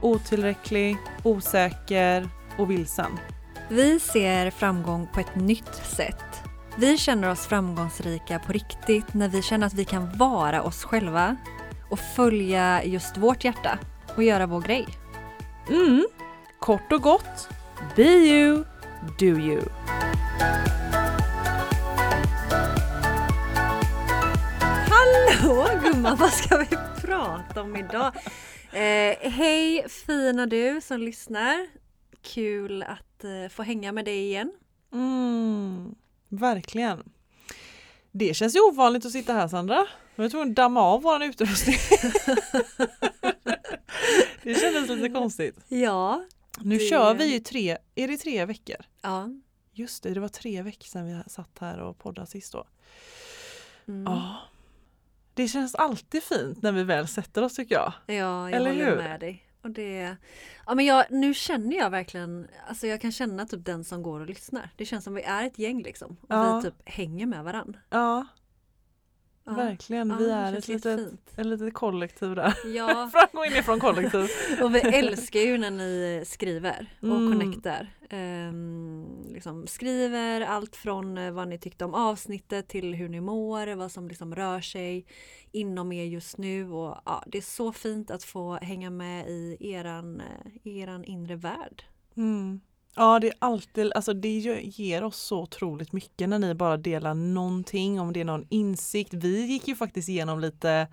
otillräcklig, osäker och vilsen. Vi ser framgång på ett nytt sätt. Vi känner oss framgångsrika på riktigt när vi känner att vi kan vara oss själva och följa just vårt hjärta och göra vår grej. Mm, kort och gott, be you, do you. Hallå gumman, vad ska vi prata om idag? Eh, Hej fina du som lyssnar. Kul att eh, få hänga med dig igen. Mm, verkligen. Det känns ju ovanligt att sitta här Sandra. Jag var tvungen att damma av vår utrustning. det kändes lite konstigt. Ja. Nu Det- kör vi ju tre, är det tre veckor? Ja. Just det, det var tre veckor sedan vi satt här och poddade sist då. Mm. Ja. Det känns alltid fint när vi väl sätter oss tycker jag. Ja, jag Eller håller hur? med dig. Och det, ja, men jag, nu känner jag verkligen, alltså jag kan känna typ den som går och lyssnar. Det känns som vi är ett gäng liksom. Och Ja. vi typ hänger med varann. Ja, Ja. verkligen. Ja, vi är ett litet, jättefint. ett litet kollektiv där. Ja, Framgång inifrån kollektiv. och vi älskar ju när ni skriver och Mm. connectar. Ehm, liksom skriver allt från eh, vad ni tyckte om avsnittet till hur ni mår, vad som liksom rör sig inom er just nu. Och, ja, det är så fint att få hänga med i eran, eh, eran inre värld. Mm. Ja, det är alltid, alltså det ger oss så otroligt mycket när ni bara delar någonting, om det är någon insikt. Vi gick ju faktiskt igenom lite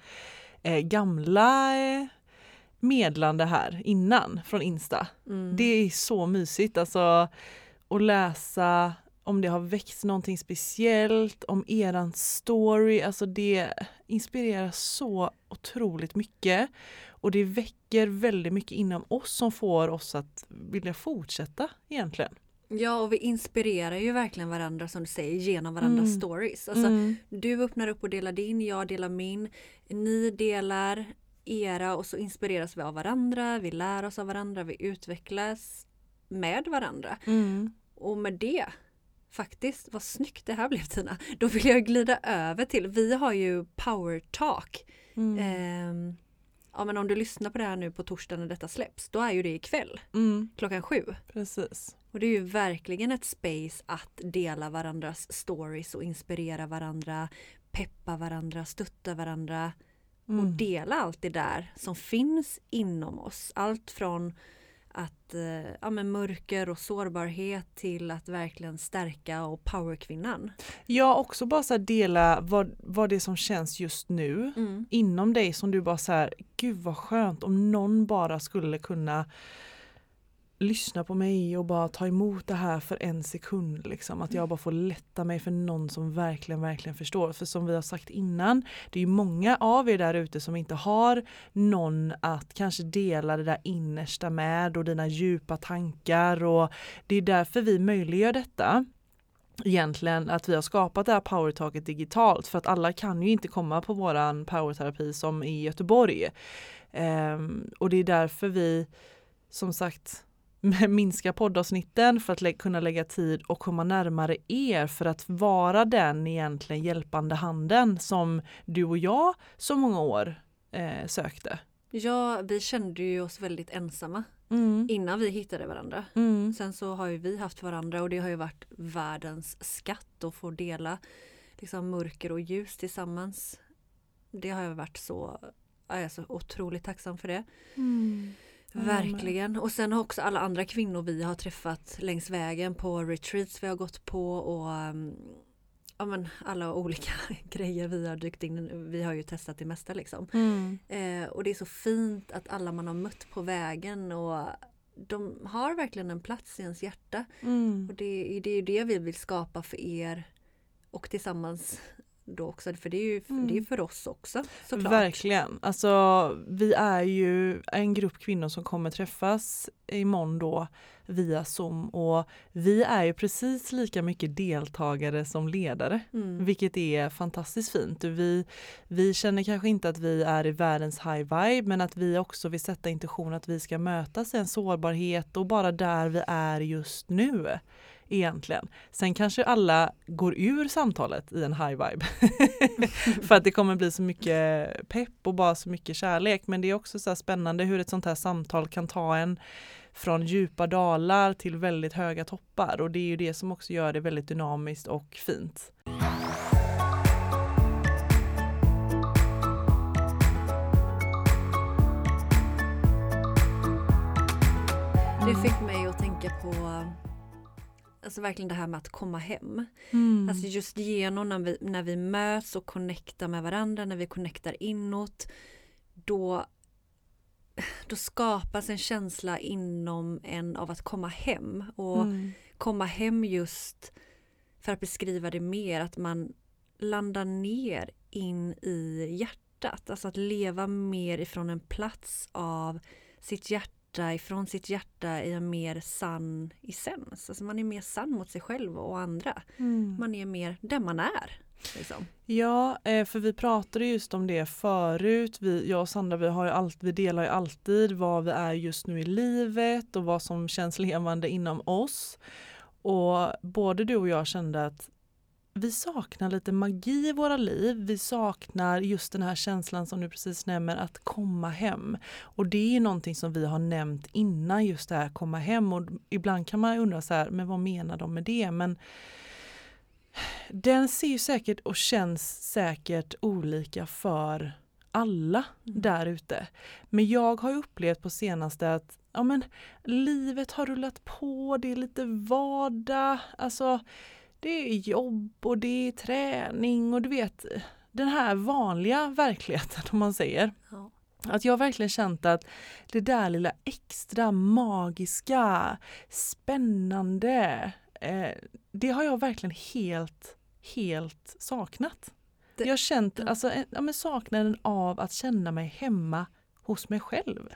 eh, gamla eh, medlande här innan från Insta. Mm. Det är så mysigt alltså att läsa om det har växt någonting speciellt, om eran story, alltså det inspirerar så otroligt mycket och det väcker väldigt mycket inom oss som får oss att vilja fortsätta egentligen. Ja och vi inspirerar ju verkligen varandra som du säger genom varandras Mm. stories. Alltså, Mm. Du öppnar upp och delar din, jag delar min. Ni delar era och så inspireras vi av varandra, vi lär oss av varandra, vi utvecklas med varandra. Mm. Och med det, faktiskt, vad snyggt det här blev Tina. Då vill jag glida över till, vi har ju Power Talk. Mm. Ehm, ja men om du lyssnar på det här nu på torsdag när detta släpps, då är ju det ikväll Mm. klockan sju. Precis. Och det är ju verkligen ett space att dela varandras stories och inspirera varandra, peppa varandra, stötta varandra och Mm. dela allt det där som finns inom oss. Allt från att eh, ja, men mörker och sårbarhet till att verkligen stärka och powerkvinnan. Ja, också bara så här dela vad, vad det är som känns just nu Mm. inom dig som du bara så här, gud vad skönt om någon bara skulle kunna lyssna på mig och bara ta emot det här för en sekund. Liksom. Att jag bara får lätta mig för någon som verkligen, verkligen förstår. För som vi har sagt innan, det är ju många av er där ute som inte har någon att kanske dela det där innersta med och dina djupa tankar och det är därför vi möjliggör detta egentligen att vi har skapat det här powertaket digitalt för att alla kan ju inte komma på våran powerterapi som i Göteborg. Um, och det är därför vi som sagt minskar poddavsnitten för att lä- kunna lägga tid och komma närmare er för att vara den egentligen hjälpande handen som du och jag så många år eh, sökte. Ja, vi kände ju oss väldigt ensamma Mm. innan vi hittade varandra. Mm. Sen så har ju vi haft varandra och det har ju varit världens skatt att få dela liksom mörker och ljus tillsammans. Det har jag varit så, jag är så otroligt tacksam för det. Mm. Med. Verkligen. Och sen har också alla andra kvinnor vi har träffat längs vägen på retreats vi har gått på och um, ja, men alla olika grejer vi har dykt in. Vi har ju testat det mesta liksom. Mm. Eh, och det är så fint att alla man har mött på vägen och de har verkligen en plats i ens hjärta. Mm. Och det, det är ju det vi vill skapa för er och tillsammans då också, för det är ju Mm. det är för oss också såklart. Verkligen. Alltså, vi är ju en grupp kvinnor som kommer träffas imorgon då via Zoom och vi är ju precis lika mycket deltagare som ledare, Mm. vilket är fantastiskt fint. Vi, vi känner kanske inte att vi är i världens high vibe, men att vi också vill sätta intention att vi ska mötas i en sårbarhet och bara där vi är just nu egentligen. Sen kanske alla går ur samtalet i en high vibe. För att det kommer bli så mycket pepp och bara så mycket kärlek. Men det är också så här spännande hur ett sånt här samtal kan ta en från djupa dalar till väldigt höga toppar. Och det är ju det som också gör det väldigt dynamiskt och fint. Det fick mig att tänka på Alltså verkligen det här med att komma hem. Mm. Alltså just genom när vi, när vi möts och connectar med varandra, när vi connectar inåt, då, då skapas en känsla inom en av att komma hem. Och Mm. komma hem just för att beskriva det mer, att man landar ner in i hjärtat. Alltså att leva mer ifrån en plats av sitt hjärta, ifrån sitt hjärta i en mer sann essens. Alltså man är mer sann mot sig själv och andra. Mm. Man är mer den man är. Liksom. Ja, eh, för vi pratade just om det förut. Vi, jag och Sandra vi, har ju allt, vi delar ju alltid vad vi är just nu i livet och vad som känns levande inom oss. Och både du och jag kände att vi saknar lite magi i våra liv. Vi saknar just den här känslan som du precis nämner, att komma hem. Och det är någonting som vi har nämnt innan just det här komma hem. Och ibland kan man undra så här, men vad menar de med det? Men den ser ju säkert och känns säkert olika för alla Mm. där ute. Men jag har ju upplevt på senaste att ja, men, livet har rullat på, det är lite vardag, alltså det är jobb och det är träning och du vet den här vanliga verkligheten om man säger. Ja. Att jag verkligen känt att det där lilla extra magiska, spännande, eh, det har jag verkligen helt, helt saknat. Det- jag har känt ja. alltså, ja, men saknaden av att känna mig hemma hos mig själv.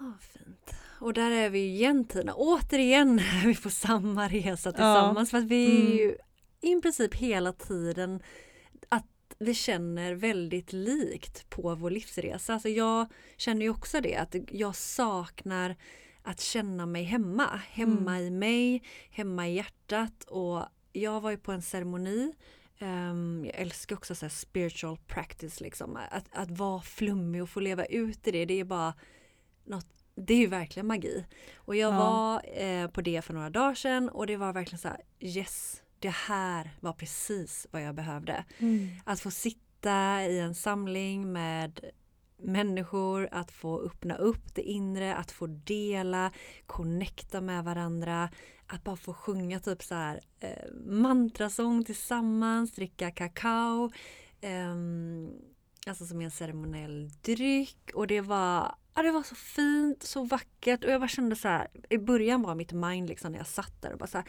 Ja, fint. Och där är vi igen Tina, återigen är vi på samma resa tillsammans för att vi är Mm. ju i princip hela tiden att vi känner väldigt likt på vår livsresa. Alltså jag känner ju också det att jag saknar att känna mig hemma. Hemma i mig, hemma i hjärtat och jag var ju på en ceremoni Ehm, jag älskar också så spiritual practice liksom. Att, att vara flummig och få leva ut i det, det är bara något det är ju verkligen magi. Och jag Ja. var eh, på det för några dagar sedan och det var verkligen så här yes, det här var precis vad jag behövde. Att få sitta i en samling med människor, att få öppna upp det inre, att få dela, connecta med varandra, att bara få sjunga typ så här eh, mantrasång tillsammans, dricka kakao, ehm, alltså som en ceremoniell dryck och det var Ja, det var så fint, så vackert och jag bara kände så här, i början var mitt mind liksom när jag satt där och bara så här,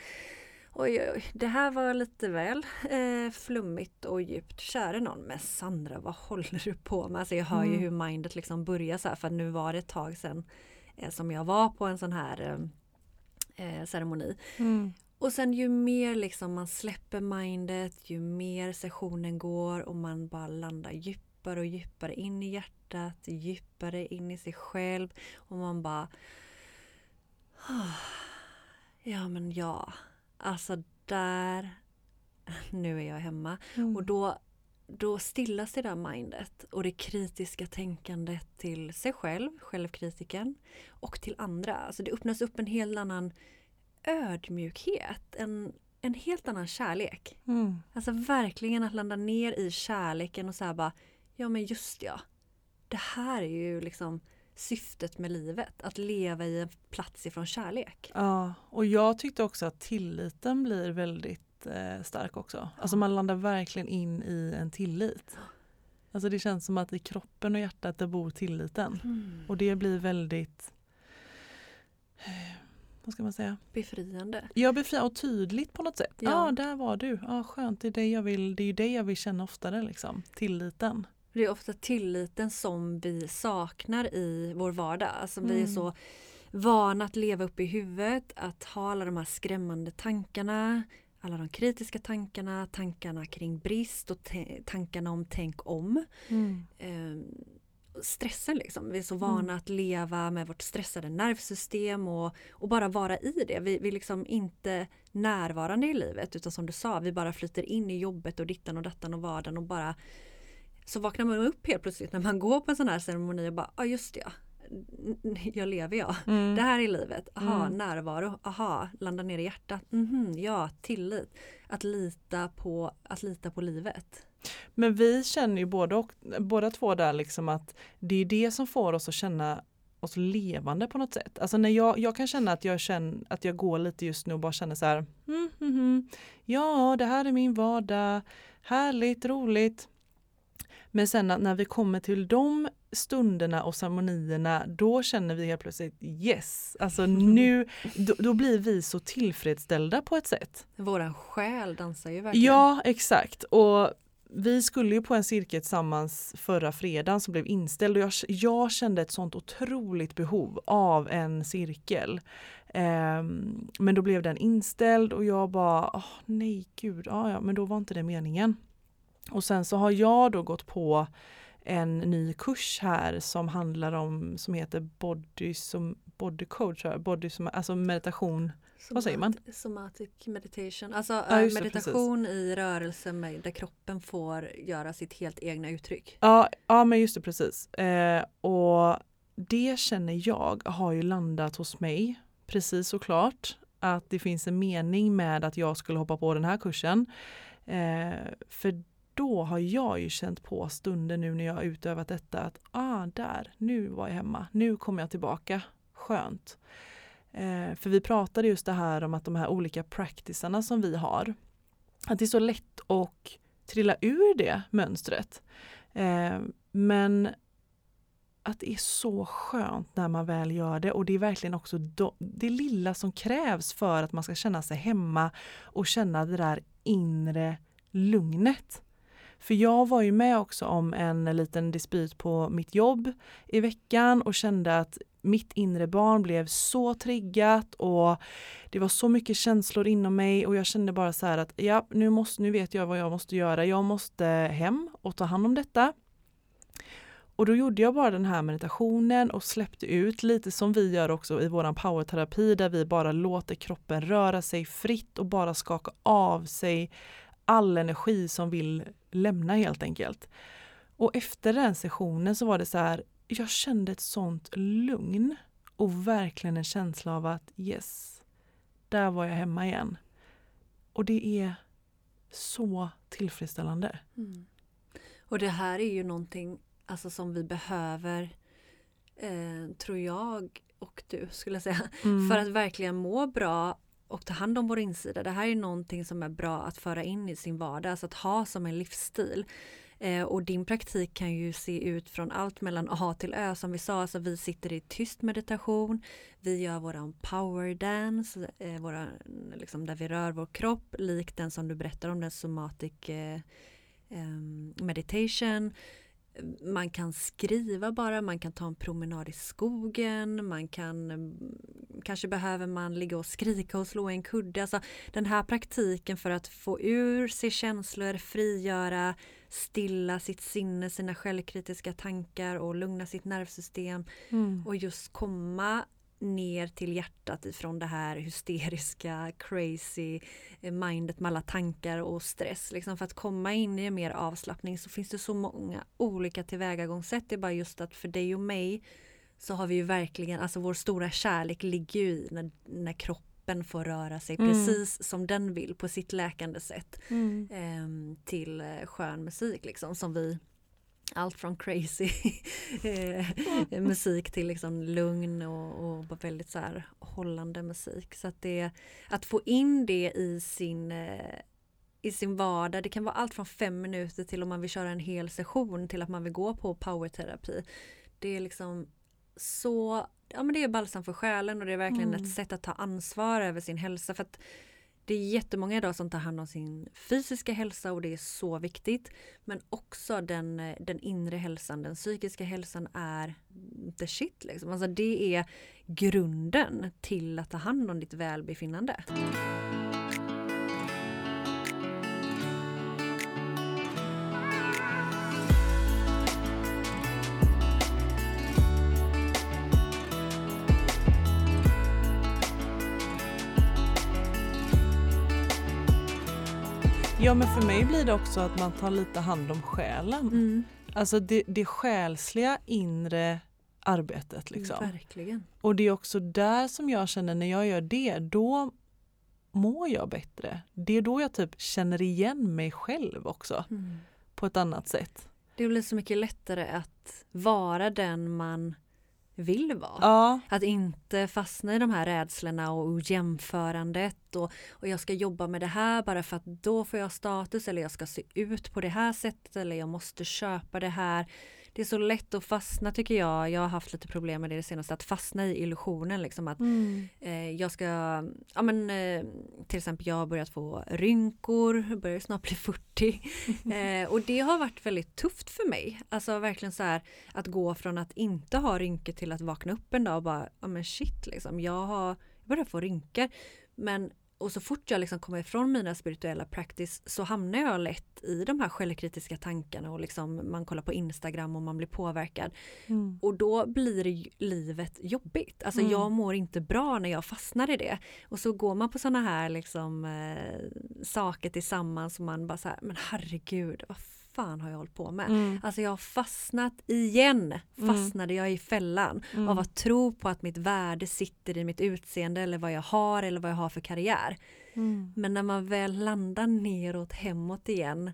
Oj, oj, det här var lite väl eh, flummigt och djupt. Käre någon, men Sandra, vad håller du på med? Alltså jag hör ju Mm. hur mindet liksom börjar så här, för nu var det ett tag sedan eh, som jag var på en sån här eh, ceremoni. Mm. Och sen ju mer liksom man släpper mindet, ju mer sessionen går och man bara landar djupare och djupare in i hjärtat, djupare in i sig själv och man bara "Ah, Ja men ja, alltså där nu är jag hemma. Mm. Och då, då stillas det där mindet och det kritiska tänkandet till sig själv, självkritiken, och till andra. Alltså det öppnas upp en helt annan ödmjukhet, en, en helt annan kärlek. Mm. Alltså verkligen att landa ner i kärleken och säga bara, ja men just ja, det här är ju liksom syftet med livet, att leva i en plats ifrån kärlek. Ja, och jag tyckte också att tilliten blir väldigt eh, stark också. Alltså man landar verkligen in i en tillit. Alltså det känns som att i kroppen och hjärtat där bor tilliten. Och det blir väldigt eh, vad ska man säga? Befriande. Ja, befriande och tydligt på något sätt. Ja, Ja. ah, där var du. Ja, skönt. Det är, det, jag vill, det är ju det jag vill känna oftare, liksom. Tilliten. Det är ofta tilliten som vi saknar i vår vardag. Alltså vi är Mm. så vana att leva upp i huvudet, att ha alla de här skrämmande tankarna, alla de kritiska tankarna, tankarna kring brist och tankarna om tänk om. Eh, stressen liksom. Vi är så vana Mm. att leva med vårt stressade nervsystem och, och bara vara i det. Vi, vi är liksom inte närvarande i livet utan som du sa, vi bara flyter in i jobbet och dittan och dattan och vardagen och bara så vaknar man upp helt plötsligt när man går på en sån här ceremoni och bara, ja ah, just det, jag lever jag. Mm. Det här är livet. Aha, Mm. närvaro. Aha, landa ner i hjärtat. Mhm, ja, tillit. Att lita på, att lita på livet. Men vi känner ju båda, och, båda två där liksom att det är det som får oss att känna oss levande på något sätt. Alltså när jag, jag kan känna att jag känner att jag går lite just nu och bara känner så här, mm, mm, ja det här är min vardag, härligt, roligt. Men sen när vi kommer till de stunderna och ceremonierna, då känner vi helt plötsligt yes, alltså nu, då, då blir vi så tillfredsställda på ett sätt. Våran själ dansar ju verkligen. Ja, exakt. Och vi skulle ju på en cirkel tillsammans förra fredagen som blev inställd och jag, jag kände ett sånt otroligt behov av en cirkel. Ehm, men då blev den inställd och jag bara, åh, nej gud, ja, ja, men då var inte det meningen. Och sen så har jag då gått på en ny kurs här som handlar om, som heter Body, som, body jag. body som, alltså meditation. vad säger man? Somatic- meditation. Alltså Ja, eh, just det, meditation i rörelse med, där kroppen får göra sitt helt egna uttryck. Ja, ja men just det precis. Eh, och det känner jag har ju landat hos mig, precis såklart, att det finns en mening med att jag skulle hoppa på den här kursen. Eh, för då har jag ju känt på stunder nu när jag har utövat detta att ah, där, nu var jag hemma, nu kommer jag tillbaka, skönt. Eh, för vi pratade just det här om att de här olika practicerna som vi har, att det är så lätt att trilla ur det mönstret. Eh, men att det är så skönt när man väl gör det och det är verkligen också do, det lilla som krävs för att man ska känna sig hemma och känna det där inre lugnet. För jag var ju med också om en liten dispyt på mitt jobb i veckan och kände att mitt inre barn blev så triggat och det var så mycket känslor inom mig och jag kände bara så här att ja, nu, måste, nu vet jag vad jag måste göra. Jag måste hem och ta hand om detta. Och då gjorde jag bara den här meditationen och släppte ut lite som vi gör också i våran powerterapi där vi bara låter kroppen röra sig fritt och bara skaka av sig all energi som vill lämna helt enkelt. Och efter den sessionen så var det så här, jag kände ett sånt lugn och verkligen en känsla av att yes, där var jag hemma igen. Och det är så tillfredsställande. Mm. Och det här är ju någonting alltså, som vi behöver, eh, tror jag och du skulle jag säga, Mm. för att verkligen må bra och ta hand om vår insida. Det här är någonting som är bra att föra in i sin vardag, alltså att ha som en livsstil. Eh, och din praktik kan ju se ut från allt mellan A till Ö som vi sa, alltså vi sitter i tyst meditation, vi gör våran power dance, eh, våra, liksom där vi rör vår kropp, likt den som du berättar om, den somatic eh, ehm, meditation. Man kan skriva bara, man kan ta en promenad i skogen, man kan mm, kanske behöver man ligga och skrika och slå en kudde. Alltså, den här praktiken för att få ur sig känslor, frigöra, stilla sitt sinne, sina självkritiska tankar och lugna sitt nervsystem Mm. och just komma ner till hjärtat ifrån det här hysteriska, crazy eh, mindet med alla tankar och stress. Liksom för att komma in i en mer avslappning så finns det så många olika tillvägagångssätt. Det är bara just att för dig och mig så har vi ju verkligen, alltså vår stora kärlek ligger ju i när, när kroppen får röra sig Mm. precis som den vill på sitt läkande sätt Mm. ehm, till eh, skön musik liksom som vi allt från crazy eh, musik till liksom lugn och, och väldigt så här hållande musik. Så att, det, att få in det i sin, eh, i sin vardag, det kan vara allt från fem minuter till om man vill köra en hel session till att man vill gå på powerterapi. Det är liksom så, ja men det är balsam för själen och det är verkligen Mm. ett sätt att ta ansvar över sin hälsa. För att det är jättemånga idag som tar hand om sin fysiska hälsa och det är så viktigt. Men också den, eh, den inre hälsan, den psykiska hälsan är the shit. Liksom. Alltså det är grunden till att ta hand om ditt välbefinnande. Ja men för mig blir det också att man tar lite hand om själen. Alltså det, det själsliga inre arbetet liksom. Verkligen. Och det är också där som jag känner när jag gör det, då mår jag bättre. Det är då jag typ känner igen mig själv också Mm. på ett annat sätt. Det blir så mycket lättare att vara den man vill vara. Ja, Att inte fastna i de här rädslorna och jämförandet och, och jag ska jobba med det här bara för att då får jag status eller jag ska se ut på det här sättet eller jag måste köpa det här. Det är så lätt att fastna tycker jag. Jag har haft lite problem med det, det senaste, att fastna i illusionen liksom att mm. eh, jag ska, ja men eh, till exempel jag har börjat få rynkor, börjar snart bli 40 eh, och det har varit väldigt tufft för mig. Alltså verkligen så här att gå från att inte ha rynkor till att vakna upp en dag och bara, ja men shit liksom, jag har jag börjar få rynkor. Men och så fort jag liksom kommer ifrån mina spirituella practice så hamnar jag lätt i de här självkritiska tankarna och liksom man kollar på Instagram och man blir påverkad. Mm. Och då blir livet jobbigt. Alltså Mm. jag mår inte bra när jag fastnar i det. Och så går man på sådana här liksom eh, saker tillsammans och man bara så här, men herregud, vad fan har jag hållit på med? Mm. Alltså jag har fastnat igen, fastnade jag i fällan Mm. av att tro på att mitt värde sitter i mitt utseende eller vad jag har eller vad jag har för karriär. Mm. Men när man väl landar neråt hemåt igen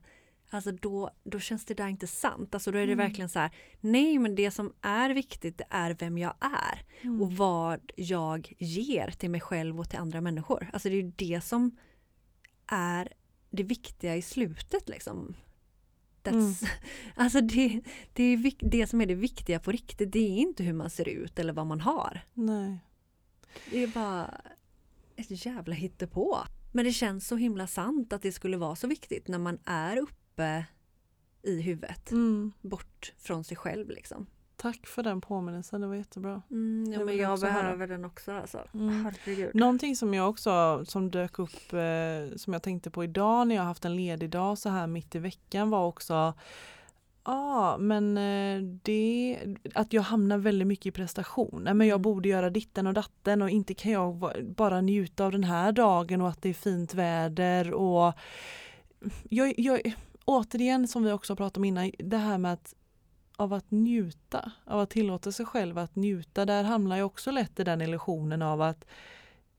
Alltså då, då känns det där inte sant. Alltså då är det Mm. verkligen så här, nej men det som är viktigt det är vem jag är Mm. och vad jag ger till mig själv och till andra människor. Alltså det är det som är det viktiga i slutet liksom. That's, Alltså det, det är det som är det viktiga på riktigt. Det är inte hur man ser ut eller vad man har. Nej. Det är bara ett jävla hittepå. Men det känns så himla sant att det skulle vara så viktigt när man är uppe i huvudet. Mm. Bort från sig själv liksom. Tack för den påminnelsen, det var jättebra. Mm, ja, vill men jag jag höra. behöver den också alltså. Mm. Herregud. Någonting som jag också som dök upp eh, som jag tänkte på idag när jag haft en ledig dag så här mitt i veckan var också Ja men eh, det att jag hamnar väldigt mycket i prestation. Men jag Mm. borde göra ditten och datten och inte kan jag bara njuta av den här dagen och att det är fint väder och jag, jag, återigen som vi också pratat om innan, det här med att av att njuta, av att tillåta sig själv att njuta, där hamnar jag också lätt i den illusionen av att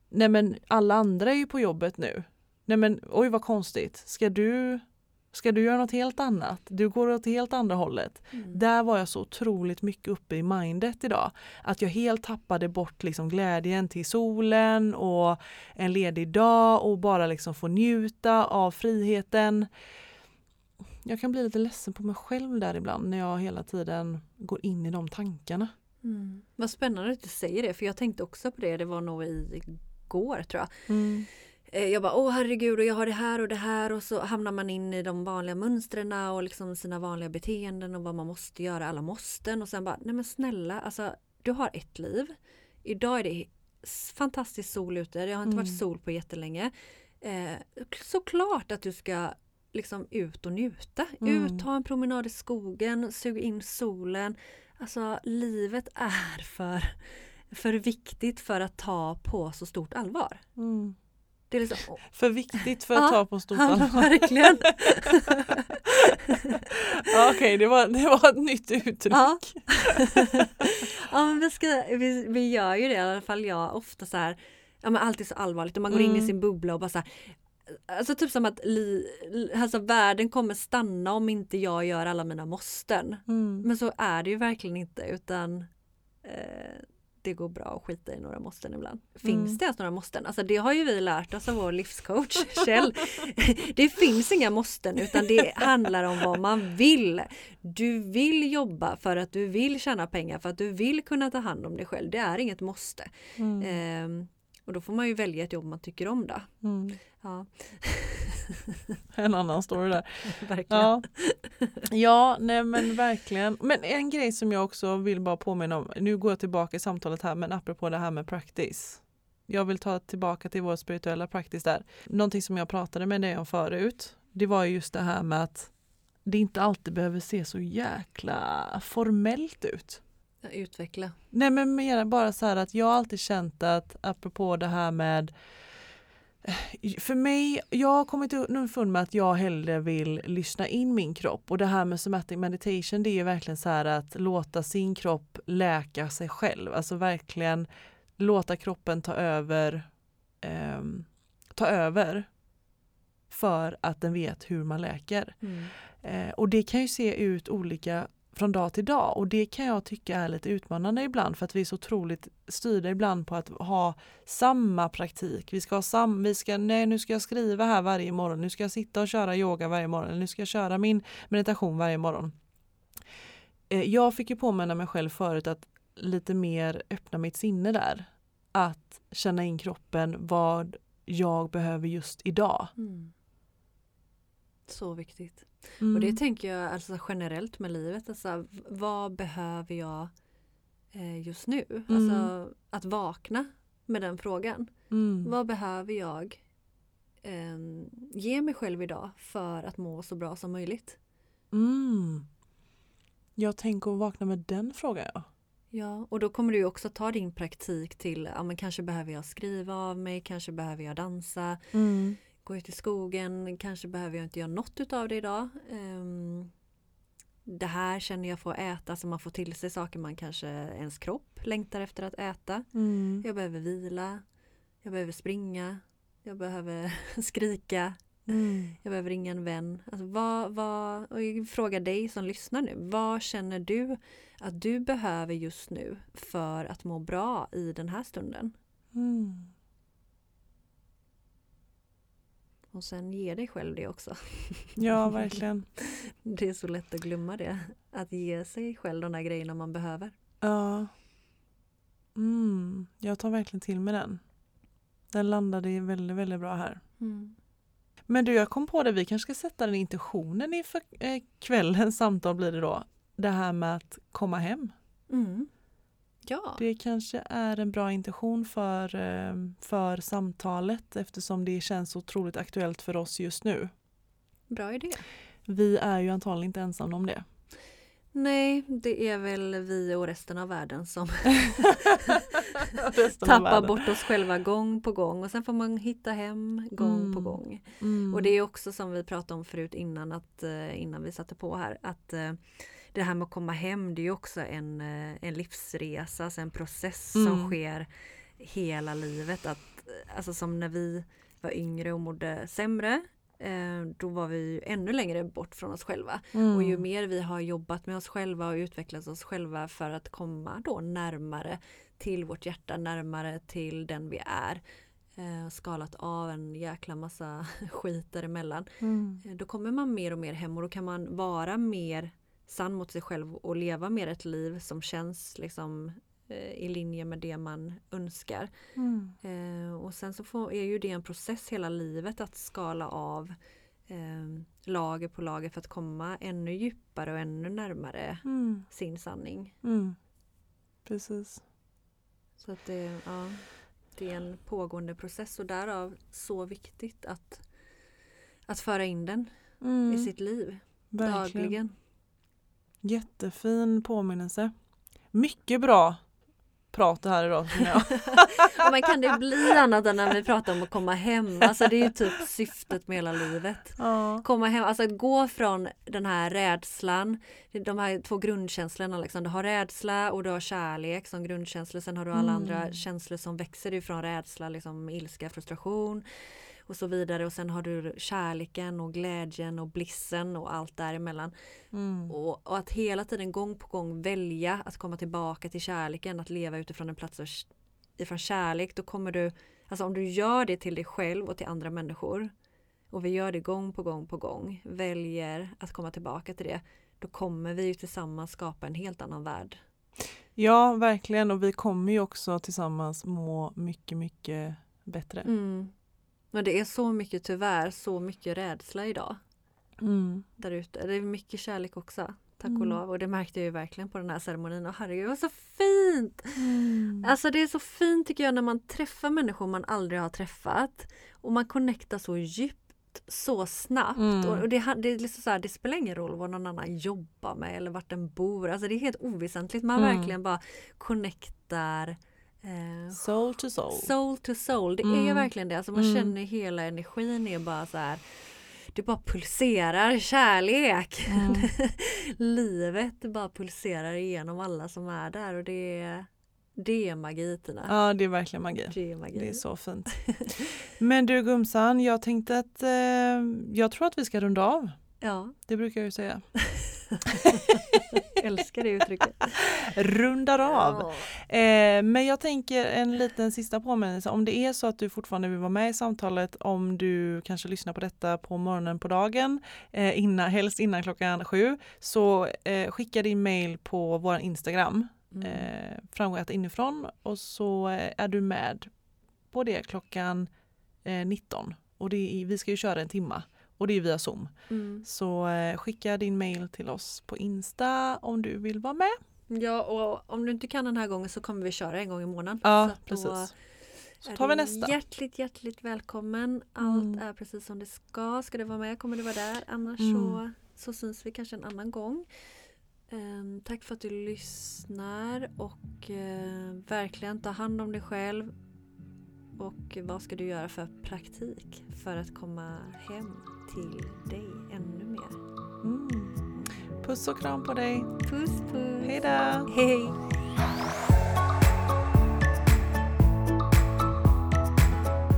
nej men alla andra är ju på jobbet nu. Nej men oj vad konstigt, ska du, ska du göra något helt annat? Du går åt helt andra hållet. Mm. Där var jag så otroligt mycket uppe i mindet idag. Att jag helt tappade bort liksom glädjen till solen och en ledig dag och bara liksom få njuta av friheten. Jag kan bli lite ledsen på mig själv där ibland när jag hela tiden går in i de tankarna. Mm. Vad spännande att du säger det för jag tänkte också på det, det var nog igår tror jag. Mm. Eh, Jag bara åh herregud och jag har det här och det här och så hamnar man in i de vanliga mönstren och liksom sina vanliga beteenden och vad man måste göra, alla måsten och sen bara nej men snälla alltså du har ett liv. Idag är det fantastisk sol ute, det har inte Mm. varit sol på jättelänge. Eh, såklart att du ska liksom ut och njuta. Mm. Ut, ta en promenad i skogen, sug in solen. Alltså livet är för, för viktigt för att ta på så stort allvar. Mm. Det är liksom, För viktigt för att Ja, ta på stort allvar. verkligen. Ja, Okej, det, var, det var ett nytt uttryck. Ja. ja men vi, ska, vi, vi gör ju det i alla fall jag ofta så här, ja men alltid så allvarligt och man går in i Mm. sin bubbla och bara så här, Alltså typ som att li, alltså världen kommer stanna om inte jag gör alla mina måsten. Mm. Men så är det ju verkligen inte utan eh, det går bra att skita i några måsten ibland. Finns Mm. det ens några måsten? Alltså det har ju vi lärt oss av vår livscoach Kjell. det finns inga måsten utan det handlar om vad man vill. Du vill jobba för att du vill tjäna pengar, för att du vill kunna ta hand om dig själv. Det är inget måste. Mm. Ehm, och då får man ju välja ett jobb man tycker om då. Mm. Ja, En annan story där. verkligen. Ja. ja, nej men verkligen. Men en grej som jag också vill bara påminna om, nu går jag tillbaka i samtalet här, men apropå det här med practice. Jag vill ta tillbaka till vår spirituella practice där. Någonting som jag pratade med dig om förut, det var just det här med att det inte alltid behöver se så jäkla formellt ut. Utveckla. Nej men mer bara så här att jag alltid känt att apropå det här med för mig, jag har kommit underfund med att jag hellre vill lyssna in min kropp och det här med somatic meditation det är ju verkligen så här att låta sin kropp läka sig själv, alltså verkligen låta kroppen ta över ehm, ta över för att den vet hur man läker. Mm. Eh, och det kan ju se ut olika från dag till dag och det kan jag tycka är lite utmanande ibland för att vi är så otroligt styrda ibland på att ha samma praktik. Vi ska ha sam, vi ska, nej nu ska jag skriva här varje morgon, nu ska jag sitta och köra yoga varje morgon, nu ska jag köra min meditation varje morgon. Eh, jag fick ju påminna mig själv förut att lite mer öppna mitt sinne där. Att känna in kroppen, vad jag behöver just idag. Mm. Så viktigt. Mm. Och det tänker jag alltså generellt med livet. Alltså, vad behöver jag eh, just nu? Mm. Alltså att vakna med den frågan. mm. Vad behöver jag eh, ge mig själv idag för att må så bra som möjligt? Mm. Jag tänker att vakna med den frågan ja. Ja, och då kommer du också ta din praktik till, ja men kanske behöver jag skriva av mig, kanske behöver jag dansa, Mm. Gå ut i skogen, kanske behöver jag inte göra något utav det idag. Ehm, det här känner jag får äta så man får till sig saker man kanske ens kropp längtar efter att äta. Mm. Jag behöver vila, jag behöver springa, jag behöver skrika, Mm. jag behöver ringa en vän. Alltså vad, vad, och jag frågar dig som lyssnar nu, vad känner du att du behöver just nu för att må bra i den här stunden? Mm. Och sen ge dig själv det också. Ja, verkligen. Det är så lätt att glömma det. Att ge sig själv de där grejerna man behöver. Ja. Mm. Jag tar verkligen till mig den. Den landade väldigt, väldigt bra här. Men du, jag kom på det, vi kanske ska sätta den intentionen inför eh, kvällens samtal blir det då. Det här med att komma hem. Mm. Ja, Det kanske är en bra intention för, eh, för samtalet eftersom det känns otroligt aktuellt för oss just nu. bra idé. Vi är ju antagligen inte ensamma om det. Nej, det är väl vi och resten av världen som tappar världen. bort oss själva gång på gång och sen får man hitta hem gång på Mm. gång. Mm. Och det är också som vi pratade om förut innan, att, eh, innan vi satte på här, att eh, det här med att komma hem det är ju också en, eh, en livsresa, alltså en process som Mm. sker hela livet. Att, eh, alltså som när vi var yngre och mådde sämre, eh, då var vi ännu längre bort från oss själva. Mm. Och ju mer vi har jobbat med oss själva och utvecklat oss själva för att komma då närmare till vårt hjärta, närmare till den vi är. Skalat av en jäkla massa skit däremellan. Mm. Då kommer man mer och mer hem och då kan man vara mer sann mot sig själv och leva mer ett liv som känns liksom eh, i linje med det man önskar. Mm. Eh, och sen så får, är ju det en process hela livet att skala av eh, lager på lager för att komma ännu djupare och ännu närmare Mm. sin sanning. Mm. Precis. Så att det, ja, det är en pågående process och därav så viktigt att, att föra in den Mm. i sitt liv Verkligen. dagligen. Jättefin påminnelse. Mycket bra prat det här idag känner jag. Ja, men kan det bli annat än när vi pratar om att komma hem? Alltså det är ju typ syftet med hela livet. ja. komma hem, alltså att gå från den här rädslan, de här två grundkänslorna liksom. Du har rädsla och du har kärlek som grundkänslor. Sen har du alla Mm. andra känslor som växer ifrån rädsla, liksom ilska, frustration. Och så vidare och sen har du kärleken och glädjen och blissen och allt däremellan. Mm. Och, och att hela tiden gång på gång välja att komma tillbaka till kärleken, att leva utifrån en plats av, ifrån kärlek, då kommer du, alltså om du gör det till dig själv och till andra människor och vi gör det gång på gång på gång, väljer att komma tillbaka till det, då kommer vi ju tillsammans skapa en helt annan värld. Ja, verkligen. Och vi kommer ju också tillsammans må mycket, mycket bättre. Mm. Men det är så mycket tyvärr, så mycket rädsla idag Mm. där ute. Det är mycket kärlek också, tack och Mm. lov. Och det märkte jag ju verkligen på den här ceremonin. Och herregud, det var så fint! Mm. Alltså det är så fint tycker jag när man träffar människor man aldrig har träffat. Och man connectar så djupt så snabbt. Mm. Och och det, det, liksom så här, det spelar ingen roll vad någon annan jobbar med eller vart den bor. Alltså det är helt oväsentligt. Man Mm. verkligen bara connectar Soul to soul. soul to soul. Det är Mm. verkligen det. Alltså man Mm. känner hela energin är bara så här. Det bara pulserar kärlek. Mm. Livet bara pulserar igenom alla som är där och det är, det är magi Tina. Ja, det är verkligen magi. Det är magi. Det är så fint. Men du Gumsan, jag tänkte att eh, jag tror att vi ska runda av. Ja, Det brukar jag ju säga. älskar det uttrycket. Rundar av. Ja. Eh, men jag tänker en liten sista påminnelse. Om det är så att du fortfarande vill vara med i samtalet, om du kanske lyssnar på detta på morgonen på dagen, eh, innan, helst innan klockan sju, så eh, skicka din mail på vår Instagram, Mm. eh, framgångat inifrån, och så eh, är du med på det klockan eh, 19. Och det är, vi ska ju köra en timma och det är via Zoom. Mm. Så eh, skicka din mail till oss på Insta om du vill vara med. Ja, och om du inte kan den här gången så kommer vi köra en gång i månaden. Ja, Så precis. Så tar vi du nästa. Hjärtligt, hjärtligt välkommen. Allt Mm. är precis som det ska. Ska det vara med kommer det vara där. Annars Mm. så, så syns vi kanske en annan gång. Ehm, tack för att du lyssnar och eh, verkligen ta hand om dig själv. Och vad ska du göra för praktik för att komma hem till dig ännu mer? Mm. Puss och kram på dig. Puss puss! Hej då! Hej!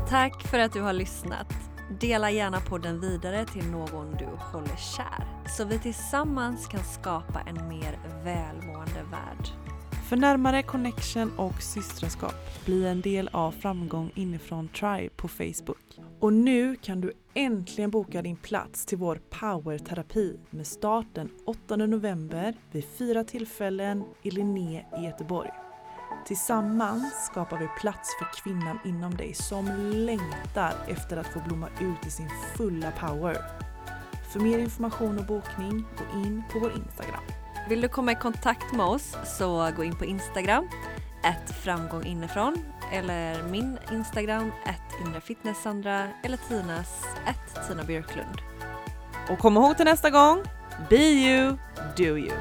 Tack för att du har lyssnat. Dela gärna podden vidare till någon du håller kär så vi tillsammans kan skapa en mer välmående värld. För närmare connection och systraskap, bli en del av Framgång inifrån Tribe på Facebook. Och nu kan du äntligen boka din plats till vår powerterapi med start den 8 november vid fyra tillfällen i Linné i Göteborg. Tillsammans skapar vi plats för kvinnan inom dig som längtar efter att få blomma ut i sin fulla power. För mer information och bokning, gå in på vår Instagram. Vill du komma i kontakt med oss så gå in på Instagram, ett framgång inifrån eller min Instagram, ett inrefitnesssandra eller Tinas, ett Tina Björklund. Och kom ihåg till nästa gång, be you, do you.